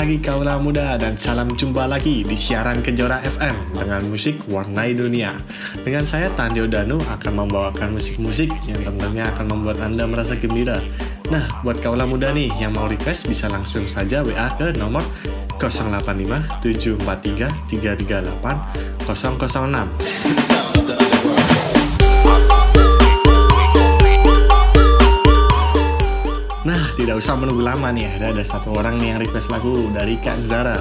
Pagi kaula muda dan salam jumpa lagi di siaran Kejora FM dengan musik Warnai Dunia. Dengan saya Tandio Danu akan membawakan musik-musik yang tentunya akan membuat Anda merasa gembira. Nah, buat kaula muda nih yang mau request bisa langsung saja WA ke nomor 085 743 338 006. Tidak usah menunggu lama nih. Ada ada satu orang nih yang request lagu dari Kak Zara.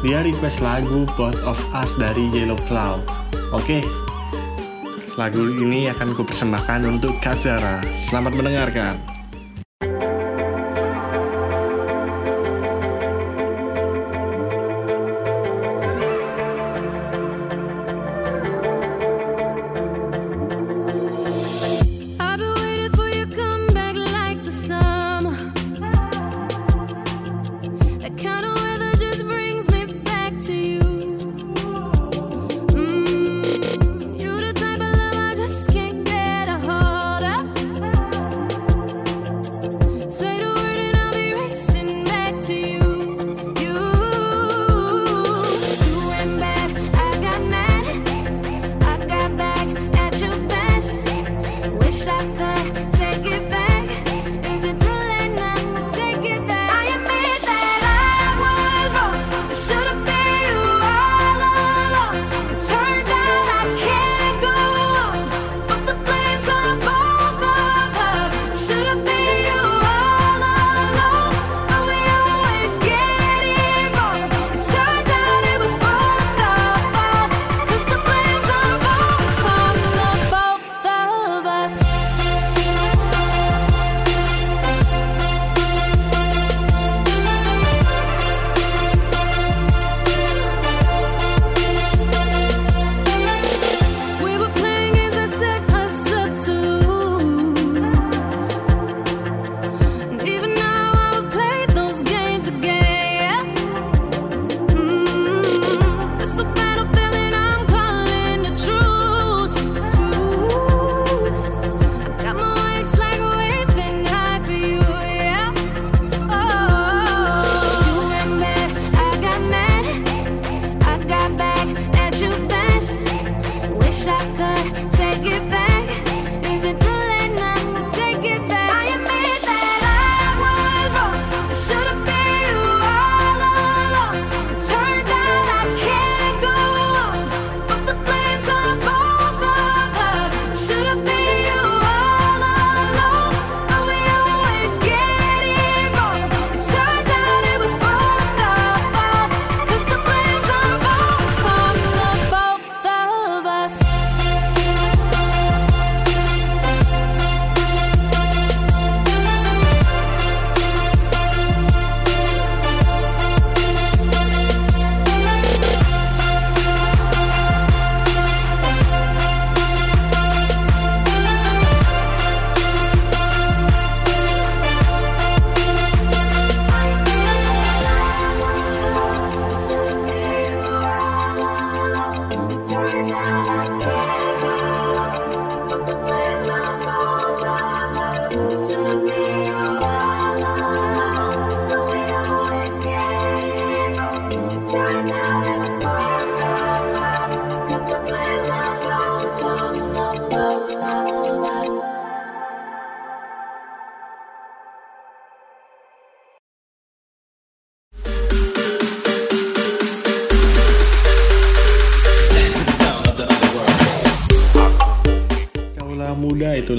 Dia request lagu Both of Us dari Yellow Cloud. Oke, lagu ini akan kupersembahkan untuk Kak Zara. Selamat mendengarkan.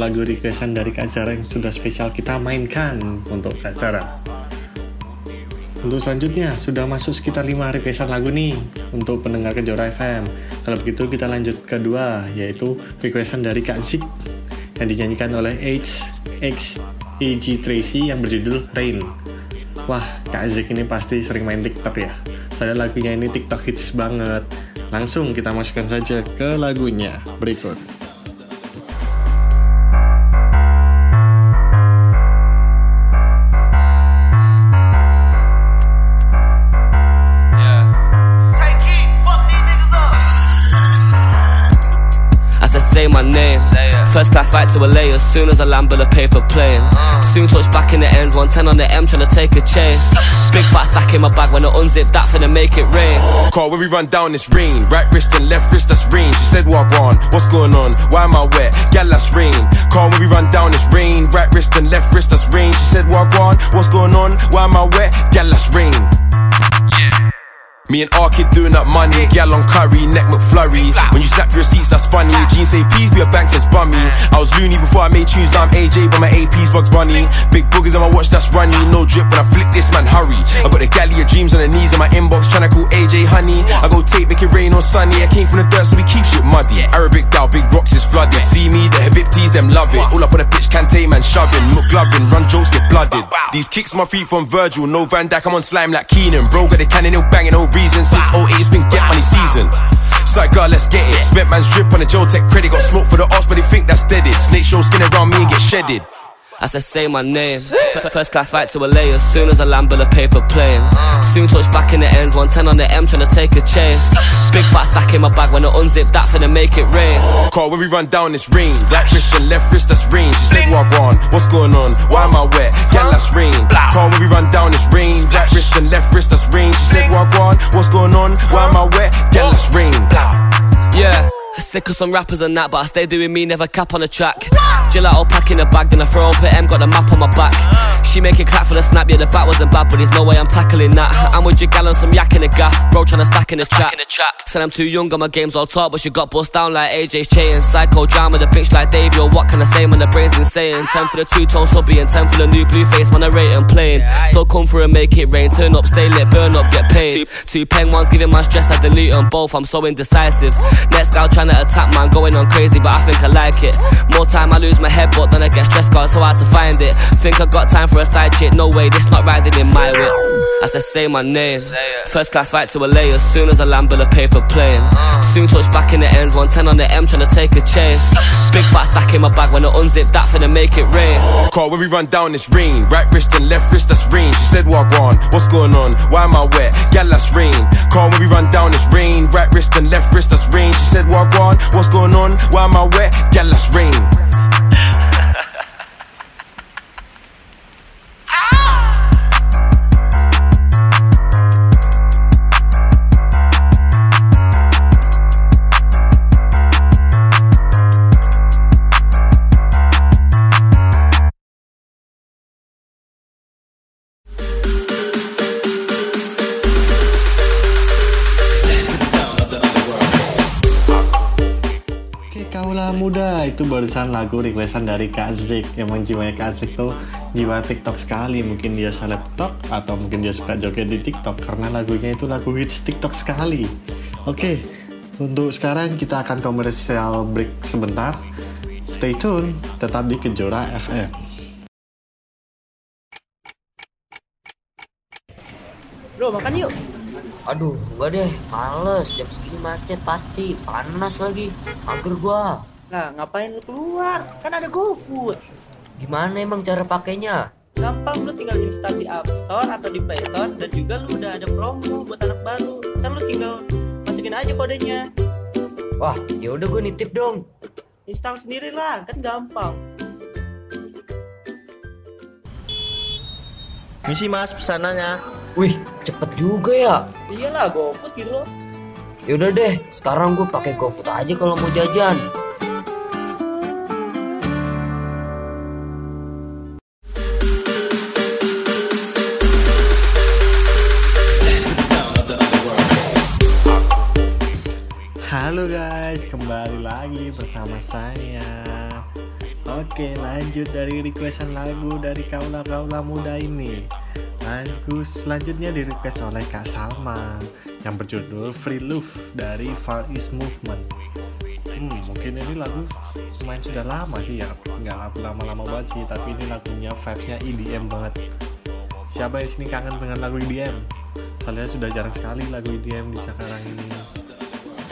Lagu requestan dari Kak Zara yang sudah spesial kita mainkan untuk Kak Zara. Untuk selanjutnya, sudah masuk sekitar 5 requestan lagu nih untuk pendengar Kejora FM. Kalau begitu kita lanjut kedua, yaitu requestan dari Kak Zik yang dinyanyikan oleh H, X, E.G. Tracy yang berjudul Rain. Wah, Kak Zik ini pasti sering main TikTok ya. Saya lagunya ini TikTok hits banget. Langsung kita masukkan saja ke lagunya berikut. Say my name. First class right to LA as soon as I land with a paper plane. Uh. Soon touch back in the ends, 110 on the M trying to take a chase. Big fat stack in my bag when I unzip that finna make it rain. Call when we run down this rain. Right wrist and left wrist, that's rain. She said, What on? What's going on? Why am I wet? Gal, that's rain. Call when we run down this rain. Right wrist and left wrist, that's rain. She said, What on? What's going on? Why am I wet? Gal, that's rain. Me and R kid doing up money, gal on curry, neck McFlurry. When you snap your receipts, that's funny. Jeans say please be a bank says bummy. I was loony before I made tunes, now I'm AJ, but my AP's Bugs Bunny. Big boogers on my watch, that's runny. No drip when I flick this man, hurry. I got the galley of dreams on the knees in my inbox, tryna call AJ honey. I go tape, make it on sunny. I came from the dirt, so we keep shit muddy. Arabic gal, big rocks is flooded. See me, the Habibtis, them love it. All up on the pitch, Kante man shoving, McGlovin, run jokes get blooded. These kicks my feet from Virgil, no Van Dijk, I'm on slime like Keenan. Bro, got the cannon, no banging, no reason. Since 08, it's been get money season. Side girl, let's get it. Spent man's drip on the Joe Tech credit. Got smoke for the ops, but they think that's deaded. Snake show skin around me and get shedded. I said, say my name. First class right to LA as soon as I land with a paper plane. Soon touch back in the ends, 110 on the M trying to take a chance. Big fat stack in my bag when I unzip that finna make it rain. Call when we run down this rain. Right wrist and left wrist, that's rain. She said, What on? What's going on? Why am I wet? Yeah, that's rain. Call when we run down this rain. Right wrist and left wrist, that's rain. She said, What on? What's going on? Why am I wet? Yeah, that's rain. Yeah. Sick of some rappers and that, but I stay doing me, never cap on the track. Gelato pack in a bag, then I throw up at M, got the map on my back. She make it clap for the snap, yeah, the bat wasn't bad, but there's no way I'm tackling that. I'm with your gal on some yak in the gaff, bro, tryna stack in the trap. Said I'm too young, got my games all top, but she got bust down like AJ's chain. Psycho drama, the bitch like Dave, yo, what can I say when the brain's insane? 10 for the two tone subby and 10 for the new blue face, man, I rate and plain. Still come through and make it rain, turn up, stay lit, burn up, get paid. Two, two pen ones giving my stress, I delete them both, I'm so indecisive. Next gal trying to attack, man, going on crazy, but I think I like it. More time I lose my head, but then I get stressed, cause it's so hard to find it. Think I got time for a side chick, no way, this not riding in my whip. I said, say my name. First class right to LA as soon as I land with a paper plane. Soon touch back in the ends, 110 on the M trying to take a chance. Big fat stack in my bag when I unzip that finna make it rain. Call when we run down this rain. Right wrist and left wrist, that's rain. She said, What on? What's going on? Why am I wet? Gal, that's rain. Call when we run down this rain. Right wrist and left wrist, that's rain. She said, What on? What's going on? Why am I wet? Gal, that's rain. Muda itu barusan lagu requestan dari Kak Zik Emang jiwanya Kak Zik tuh jiwa TikTok sekali Mungkin dia selebtok atau mungkin dia suka joget di TikTok Karena lagunya itu lagu hits TikTok sekali Oke untuk sekarang kita akan komersial break sebentar Stay tune tetap di Kejora FM Bro, makan yuk. Aduh, enggak deh, males. Jam segini macet pasti, panas lagi. Mager gua. Lah, ngapain lu keluar? Kan ada GoFood. Gimana emang cara pakainya? Gampang lu tinggal install di App Store atau di Play Store dan juga lu udah ada promo buat anak baru. Ntar lu tinggal masukin aja kodenya. Wah, ya udah gue nitip dong. Install sendiri lah, kan gampang. Misi mas pesanannya Wih, cepet juga ya. Iyalah, GoFood gitu loh. Ya udah deh, sekarang gue pakai GoFood aja kalau mau jajan. Halo guys, kembali lagi bersama saya. Oke, lanjut dari requestan lagu dari kaula-kaula muda ini. Lagu selanjutnya di request oleh Kak Salma yang berjudul Free Love dari Far East Movement. Hmm, mungkin ini lagu lumayan sudah lama sih ya, nggak lagu lama-lama banget sih, tapi ini lagunya vibesnya EDM banget. Siapa yang sini kangen dengan lagu EDM? Lihat sudah jarang sekali lagu EDM di sekarang ini.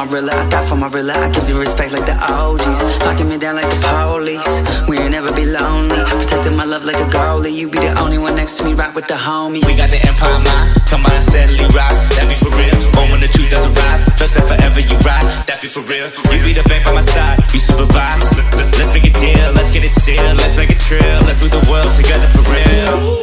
my real life, I die for my real life. I give you respect like the OGs. Locking me down like the police. We ain't never be lonely. Protecting my love like a goalie. You be the only one next to me, right with the homies. We got the empire mind, come on and steadily rise. That be for real. Home when the truth doesn't ride. Trust that forever you ride. That be for real. You be the bank by my side. You supervise. Let's make a deal. Let's get it sealed. Let's make it trill. Let's move the world together for real.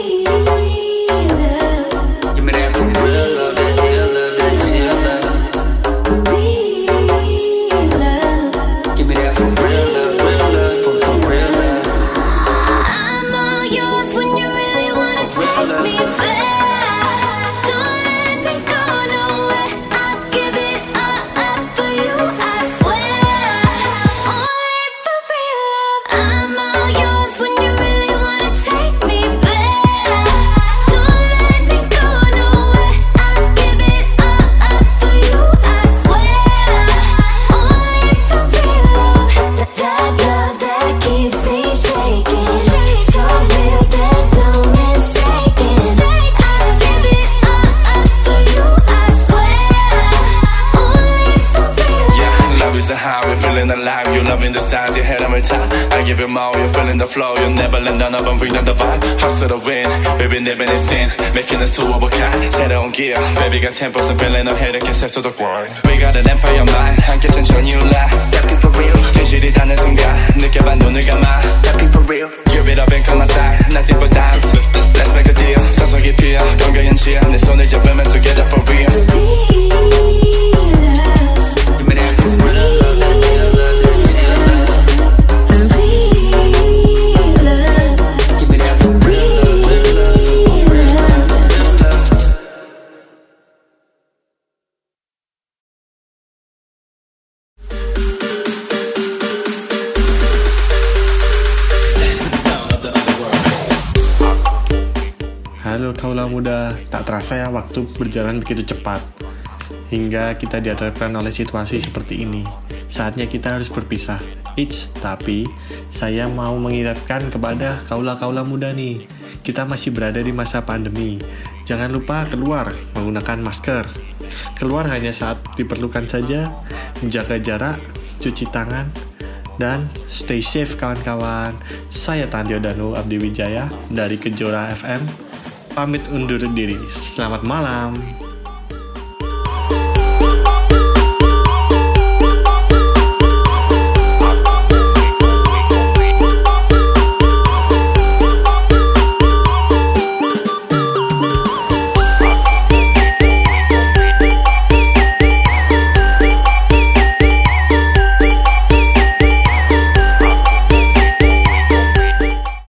I give you more, you're feeling the flow. You'll never let down, I'm reading the vibe. Hustle the win, we've been living in sin. Making us two of a kind. 새로운 gear, baby got 10% feeling no head, I can set to the grind. We got an empire mind, 함께 천천히 올라. That be for real, 진실이 닿는 순간, 느껴봐 눈을 감아. that be for real. Give it up and come outside, nothing but dimes. Let's make a deal. 서서히 피어, 건강한 치아. 내 손을 잡으면 together for real. Terasa ya waktu berjalan begitu cepat. Hingga kita dihadapkan oleh situasi seperti ini. Saatnya kita harus berpisah. Eits, tapi saya mau mengingatkan kepada kaula-kaula muda nih. Kita masih berada di masa pandemi. Jangan lupa keluar menggunakan masker. Keluar hanya saat diperlukan saja, menjaga jarak, cuci tangan, dan stay safe kawan-kawan. Saya Tandio Danu Abdi Wijaya dari Kejora FM. Pamit undur diri. Selamat malam.